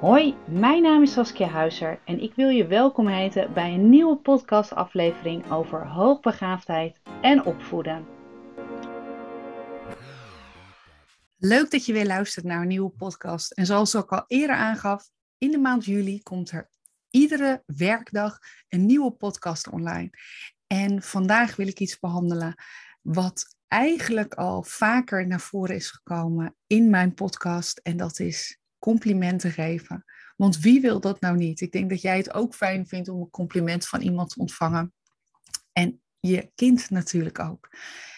Hoi, mijn naam is Saskia Huizer en ik wil je welkom heten bij een nieuwe podcastaflevering over hoogbegaafdheid en opvoeden. Leuk dat je weer luistert naar een nieuwe podcast. En zoals ik al eerder aangaf, in de maand juli komt er iedere werkdag een nieuwe podcast online. En vandaag wil ik iets behandelen wat eigenlijk al vaker naar voren is gekomen in mijn podcast. En dat is complimenten geven. Want wie wil dat nou niet? Ik denk dat jij het ook fijn vindt om een compliment van iemand te ontvangen. En je kind natuurlijk ook.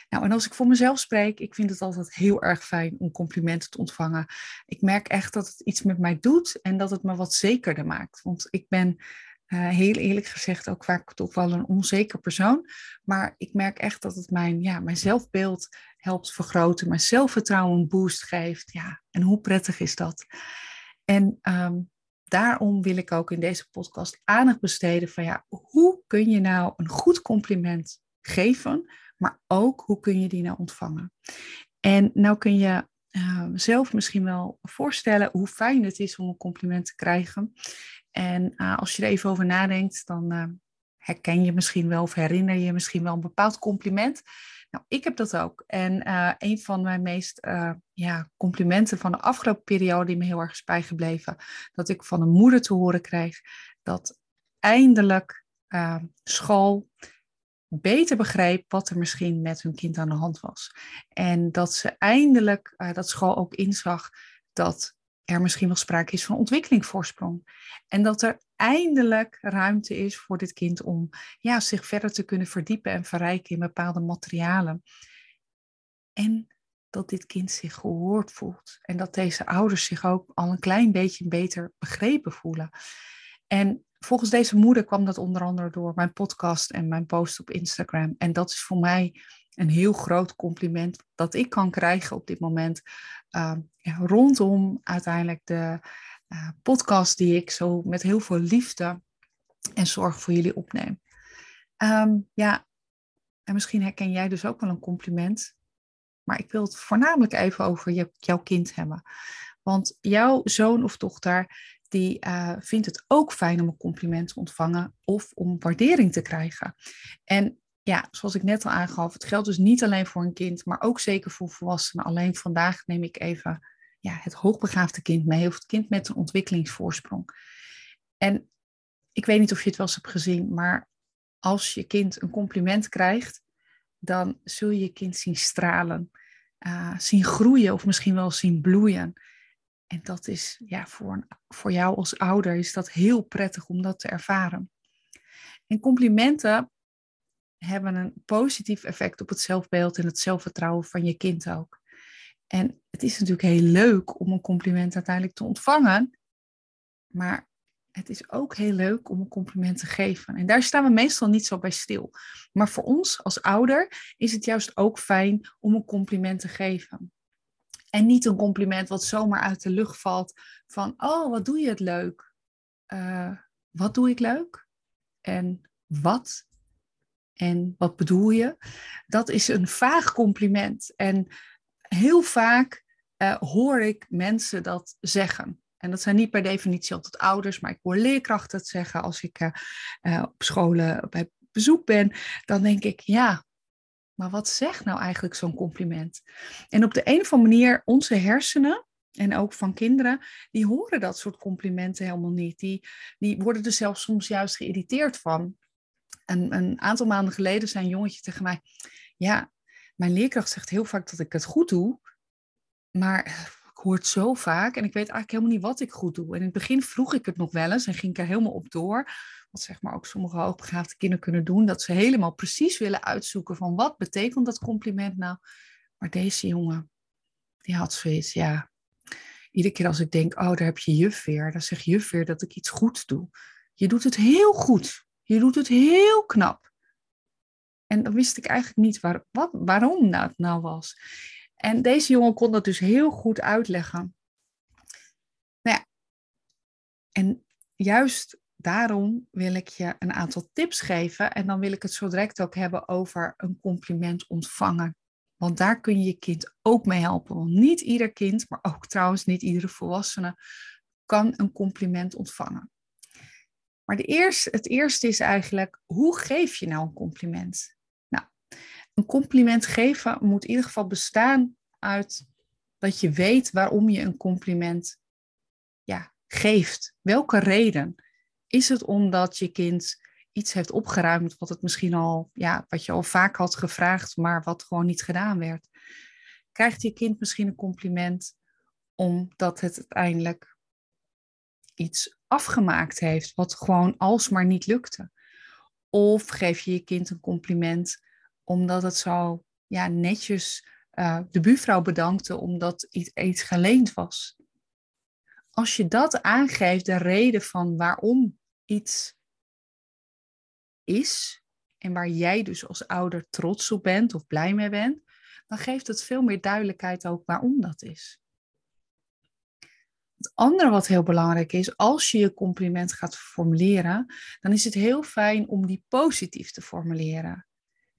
Nou, en als ik voor mezelf spreek, ik vind het altijd heel erg fijn om complimenten te ontvangen. Ik merk echt dat het iets met mij doet en dat het me wat zekerder maakt. Want ik ben uh, heel eerlijk gezegd ook vaak toch wel een onzeker persoon. Maar ik merk echt dat het mijn, ja, mijn zelfbeeld helpt vergroten, mijn zelfvertrouwen boost geeft. Ja, en hoe prettig is dat? En um, daarom wil ik ook in deze podcast aandacht besteden van ja, hoe kun je nou een goed compliment geven, maar ook hoe kun je die nou ontvangen? En nou kun je uh, zelf misschien wel voorstellen hoe fijn het is om een compliment te krijgen. En uh, als je er even over nadenkt, dan uh, herken je misschien wel of herinner je misschien wel een bepaald compliment. Nou, ik heb dat ook. En uh, een van mijn meest ja, complimenten van de afgelopen periode die me heel erg is bijgebleven, dat ik van een moeder te horen kreeg dat eindelijk school beter begreep wat er misschien met hun kind aan de hand was. En dat ze eindelijk, dat school ook inzag dat er misschien wel sprake is van ontwikkelingsvoorsprong. En dat er eindelijk ruimte is voor dit kind om ja, zich verder te kunnen verdiepen en verrijken in bepaalde materialen. En dat dit kind zich gehoord voelt. En dat deze ouders zich ook al een klein beetje beter begrepen voelen. En volgens deze moeder kwam dat onder andere door mijn podcast en mijn post op Instagram. En dat is voor mij een heel groot compliment dat ik kan krijgen op dit moment ja, rondom uiteindelijk de uh, podcast die ik zo met heel veel liefde en zorg voor jullie opneem. Um, ja, en misschien herken jij dus ook wel een compliment, maar ik wil het voornamelijk even over jouw kind hebben. Want jouw zoon of dochter, die uh, vindt het ook fijn om een compliment te ontvangen of om waardering te krijgen. En ja, zoals ik net al aangaf, het geldt dus niet alleen voor een kind, maar ook zeker voor volwassenen. Alleen vandaag neem ik even ja, het hoogbegaafde kind mee, of het kind met een ontwikkelingsvoorsprong. En ik weet niet of je het wel eens hebt gezien, maar als je kind een compliment krijgt, dan zul je je kind zien stralen, uh, zien groeien of misschien wel zien bloeien. En dat is ja, voor, een, voor jou als ouder is dat heel prettig om dat te ervaren. En complimenten hebben een positief effect op het zelfbeeld en het zelfvertrouwen van je kind ook. En het is natuurlijk heel leuk om een compliment uiteindelijk te ontvangen, maar het is ook heel leuk om een compliment te geven. En daar staan we meestal niet zo bij stil. Maar voor ons als ouder is het juist ook fijn om een compliment te geven. En niet een compliment wat zomaar uit de lucht valt van, oh, wat doe je het leuk? Uh, wat doe ik leuk? En wat en wat bedoel je? Dat is een vaag compliment. En heel vaak uh, hoor ik mensen dat zeggen. En dat zijn niet per definitie altijd ouders, maar ik hoor leerkrachten het zeggen als ik uh, uh, op scholen bij bezoek ben. Dan denk ik, ja, maar wat zegt nou eigenlijk zo'n compliment? En op de een of andere manier, onze hersenen, en ook van kinderen, die horen dat soort complimenten helemaal niet. Die, die worden er zelfs soms juist geïrriteerd van. En een aantal maanden geleden zei een jongetje tegen mij: Ja, mijn leerkracht zegt heel vaak dat ik het goed doe, maar ik hoor het zo vaak en ik weet eigenlijk helemaal niet wat ik goed doe. En in het begin vroeg ik het nog wel eens en ging ik er helemaal op door. Wat zeg maar ook sommige hoogbegaafde kinderen kunnen doen, dat ze helemaal precies willen uitzoeken van wat betekent dat compliment nou. Maar deze jongen, die had zoiets, ja. Iedere keer als ik denk, oh, daar heb je juf weer, dan zegt juf weer dat ik iets goed doe. Je doet het heel goed. Je doet het heel knap. En dan wist ik eigenlijk niet waar, wat, waarom dat nou was. En deze jongen kon dat dus heel goed uitleggen. Nou ja, en juist daarom wil ik je een aantal tips geven. En dan wil ik het zo direct ook hebben over een compliment ontvangen. Want daar kun je je kind ook mee helpen. Want niet ieder kind, maar ook trouwens niet iedere volwassene, kan een compliment ontvangen. Maar het eerste is eigenlijk, hoe geef je nou een compliment? Nou, een compliment geven moet in ieder geval bestaan uit dat je weet waarom je een compliment ja, geeft. Welke reden? Is het omdat je kind iets heeft opgeruimd wat het misschien al, ja, wat je al vaak had gevraagd, maar wat gewoon niet gedaan werd? Krijgt je kind misschien een compliment omdat het uiteindelijk iets afgemaakt heeft wat gewoon alsmaar niet lukte? Of geef je je kind een compliment omdat het zo ja, netjes uh, de buurvrouw bedankte omdat iets, iets geleend was? Als je dat aangeeft, de reden van waarom iets is en waar jij dus als ouder trots op bent of blij mee bent, dan geeft het veel meer duidelijkheid ook waarom dat is. Het andere wat heel belangrijk is, als je je compliment gaat formuleren, dan is het heel fijn om die positief te formuleren.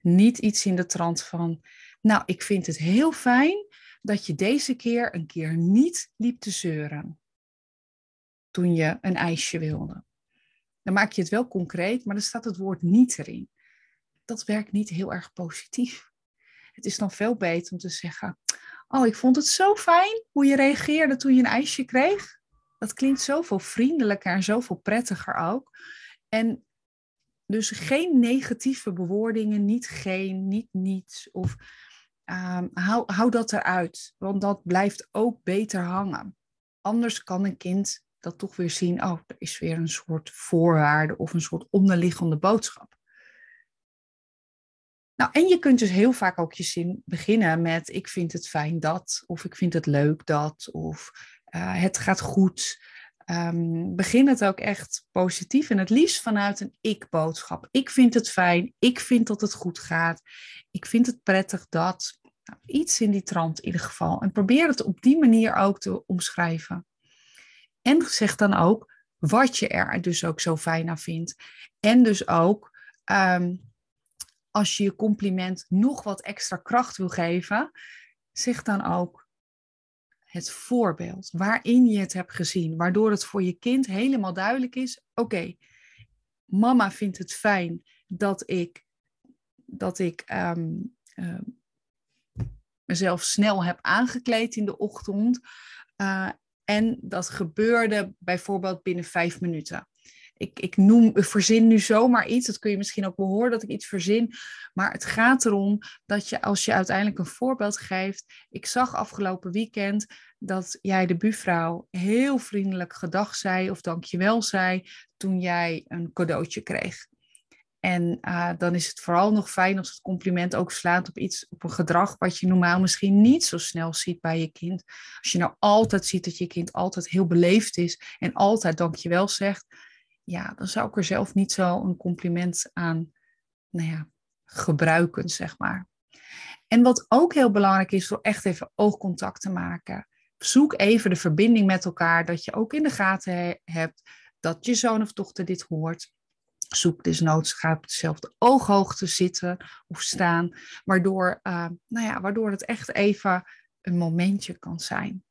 Niet iets in de trant van, nou, ik vind het heel fijn dat je deze keer een keer niet liep te zeuren toen je een ijsje wilde. Dan maak je het wel concreet, maar dan staat het woord niet erin. Dat werkt niet heel erg positief. Het is dan veel beter om te zeggen: Oh, ik vond het zo fijn hoe je reageerde toen je een ijsje kreeg. Dat klinkt zoveel vriendelijker en zoveel prettiger ook. En dus geen negatieve bewoordingen, niet geen, niet niets. Of um, hou, hou dat eruit, want dat blijft ook beter hangen. Anders kan een kind dat toch weer zien, oh, er is weer een soort voorwaarde of een soort onderliggende boodschap. Nou, en je kunt dus heel vaak ook je zin beginnen met ik vind het fijn dat, of ik vind het leuk dat, of uh, het gaat goed. Um, begin het ook echt positief en het liefst vanuit een ik-boodschap. Ik vind het fijn, ik vind dat het goed gaat, ik vind het prettig dat. Nou, iets in die trant in ieder geval. En probeer het op die manier ook te omschrijven. En zeg dan ook wat je er dus ook zo fijn aan vindt. En dus ook um, als je je compliment nog wat extra kracht wil geven, zeg dan ook het voorbeeld waarin je het hebt gezien, waardoor het voor je kind helemaal duidelijk is: oké, mama vindt het fijn dat ik, dat ik um, uh, mezelf snel heb aangekleed in de ochtend. Uh, en dat gebeurde bijvoorbeeld binnen vijf minuten. Ik, ik noem, verzin nu zomaar iets, dat kun je misschien ook wel horen dat ik iets verzin. Maar het gaat erom dat je, als je uiteindelijk een voorbeeld geeft. Ik zag afgelopen weekend dat jij de buurvrouw heel vriendelijk gedag zei of dankjewel zei toen jij een cadeautje kreeg. En uh, dan is het vooral nog fijn als het compliment ook slaat op iets, op een gedrag wat je normaal misschien niet zo snel ziet bij je kind. Als je nou altijd ziet dat je kind altijd heel beleefd is en altijd dankjewel zegt, ja, dan zou ik er zelf niet zo een compliment aan nou ja, gebruiken, zeg maar. En wat ook heel belangrijk is, door echt even oogcontact te maken. Zoek even de verbinding met elkaar, dat je ook in de gaten hebt dat je zoon of dochter dit hoort. Zoek desnoods, ga op dezelfde ooghoogte zitten of staan, waardoor, uh, nou ja, waardoor het echt even een momentje kan zijn.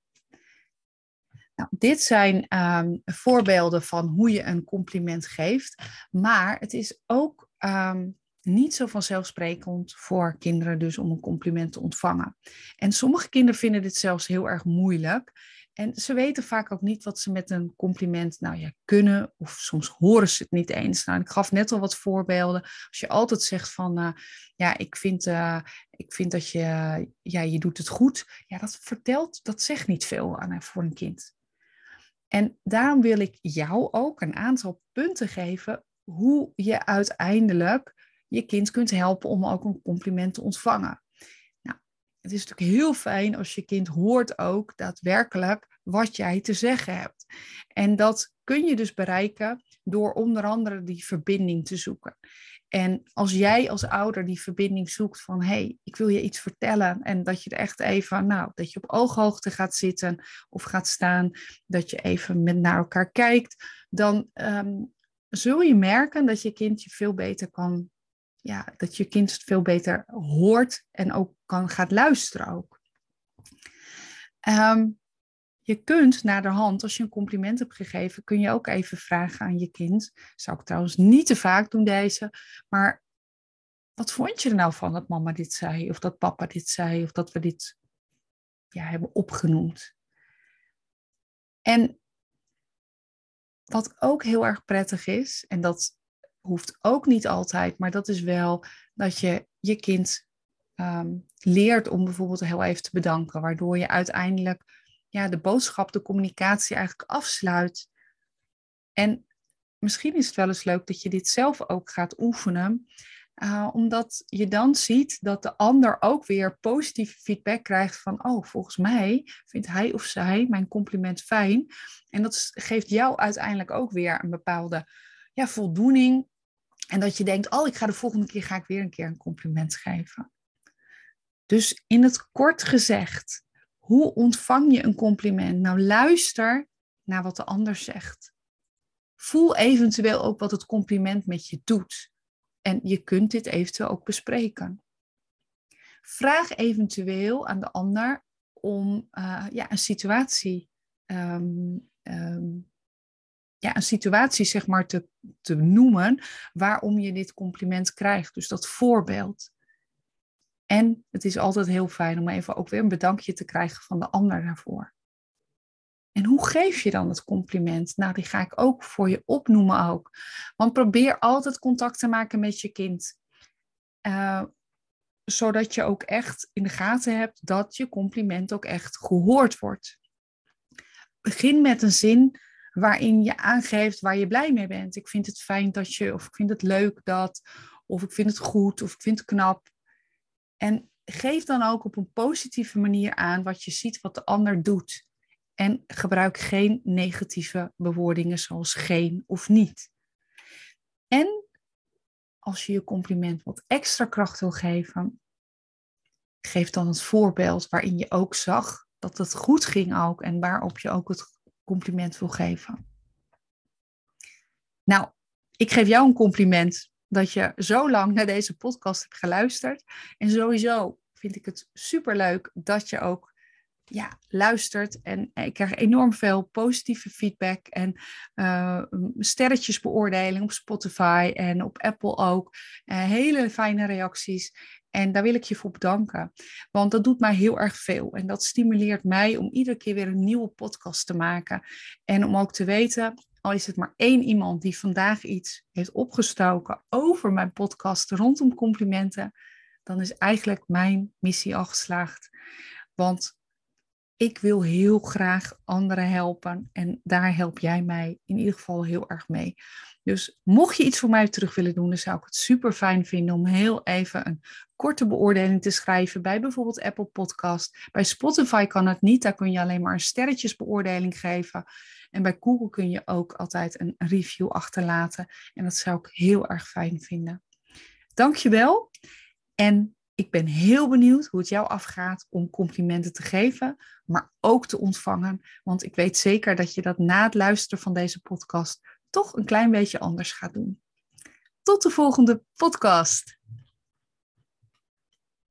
Nou, dit zijn um, voorbeelden van hoe je een compliment geeft, maar het is ook um, niet zo vanzelfsprekend voor kinderen dus om een compliment te ontvangen. En sommige kinderen vinden dit zelfs heel erg moeilijk. En ze weten vaak ook niet wat ze met een compliment nou ja, kunnen, of soms horen ze het niet eens. Nou, ik gaf net al wat voorbeelden. Als je altijd zegt van, uh, ja, ik vind, uh, ik vind dat je, ja, je doet het goed. Ja, dat vertelt, dat zegt niet veel aan, voor een kind. En daarom wil ik jou ook een aantal punten geven hoe je uiteindelijk je kind kunt helpen om ook een compliment te ontvangen. Nou, het is natuurlijk heel fijn als je kind hoort ook daadwerkelijk wat jij te zeggen hebt. En dat kun je dus bereiken door onder andere die verbinding te zoeken. En als jij als ouder die verbinding zoekt van hé, hey, ik wil je iets vertellen en dat je er echt even, nou, dat je op ooghoogte gaat zitten of gaat staan, dat je even met naar elkaar kijkt, dan ehm, zul je merken dat je kind je veel beter kan, ja, dat je kind veel beter hoort en ook kan gaat luisteren ook. Um, je kunt naar de hand, als je een compliment hebt gegeven, kun je ook even vragen aan je kind. Zou ik trouwens niet te vaak doen deze, maar wat vond je er nou van dat mama dit zei, of dat papa dit zei, of dat we dit ja, hebben opgenoemd? En wat ook heel erg prettig is, en dat hoeft ook niet altijd, maar dat is wel dat je je kind ehm, leert om bijvoorbeeld heel even te bedanken, waardoor je uiteindelijk ja, de boodschap, de communicatie eigenlijk afsluit. En misschien is het wel eens leuk dat je dit zelf ook gaat oefenen. Uh, omdat je dan ziet dat de ander ook weer positieve feedback krijgt van, oh, volgens mij vindt hij of zij mijn compliment fijn. En dat geeft jou uiteindelijk ook weer een bepaalde ja, voldoening. En dat je denkt, oh, ik ga de volgende keer ga ik weer een keer een compliment geven. Dus in het kort gezegd, hoe ontvang je een compliment? Nou, luister naar wat de ander zegt. Voel eventueel ook wat het compliment met je doet. En je kunt dit eventueel ook bespreken. Vraag eventueel aan de ander om uh, ja, een situatie, um, um, ja, een situatie zeg maar te, te noemen waarom je dit compliment krijgt. Dus dat voorbeeld. En het is altijd heel fijn om even ook weer een bedankje te krijgen van de ander daarvoor. En hoe geef je dan het compliment? Nou, die ga ik ook voor je opnoemen ook. Want probeer altijd contact te maken met je kind. Uh, zodat je ook echt in de gaten hebt dat je compliment ook echt gehoord wordt. Begin met een zin waarin je aangeeft waar je blij mee bent. Ik vind het fijn dat je, of ik vind het leuk dat, of ik vind het goed, of ik vind het knap. En geef dan ook op een positieve manier aan wat je ziet wat de ander doet. En gebruik geen negatieve bewoordingen zoals geen of niet. En als je je compliment wat extra kracht wil geven, geef dan het voorbeeld waarin je ook zag dat het goed ging ook en waarop je ook het compliment wil geven. Nou, ik geef jou een compliment dat je zo lang naar deze podcast hebt geluisterd. En sowieso vind ik het superleuk dat je ook ja, luistert. En ik krijg enorm veel positieve feedback en uh, sterretjes beoordeling op Spotify en op Apple ook. Uh, hele fijne reacties. En daar wil ik je voor bedanken. Want dat doet mij heel erg veel. En dat stimuleert mij om iedere keer weer een nieuwe podcast te maken. En om ook te weten, al is het maar één iemand die vandaag iets heeft opgestoken over mijn podcast rondom complimenten, dan is eigenlijk mijn missie al geslaagd. Want ik wil heel graag anderen helpen en daar help jij mij in ieder geval heel erg mee. Dus mocht je iets voor mij terug willen doen, dan zou ik het super fijn vinden om heel even een korte beoordeling te schrijven bij bijvoorbeeld Apple Podcast. Bij Spotify kan het niet, daar kun je alleen maar een sterretjesbeoordeling geven. En bij Google kun je ook altijd een review achterlaten. En dat zou ik heel erg fijn vinden. Dankjewel. En ik ben heel benieuwd hoe het jou afgaat om complimenten te geven, maar ook te ontvangen. Want ik weet zeker dat je dat na het luisteren van deze podcast toch een klein beetje anders gaat doen. Tot de volgende podcast.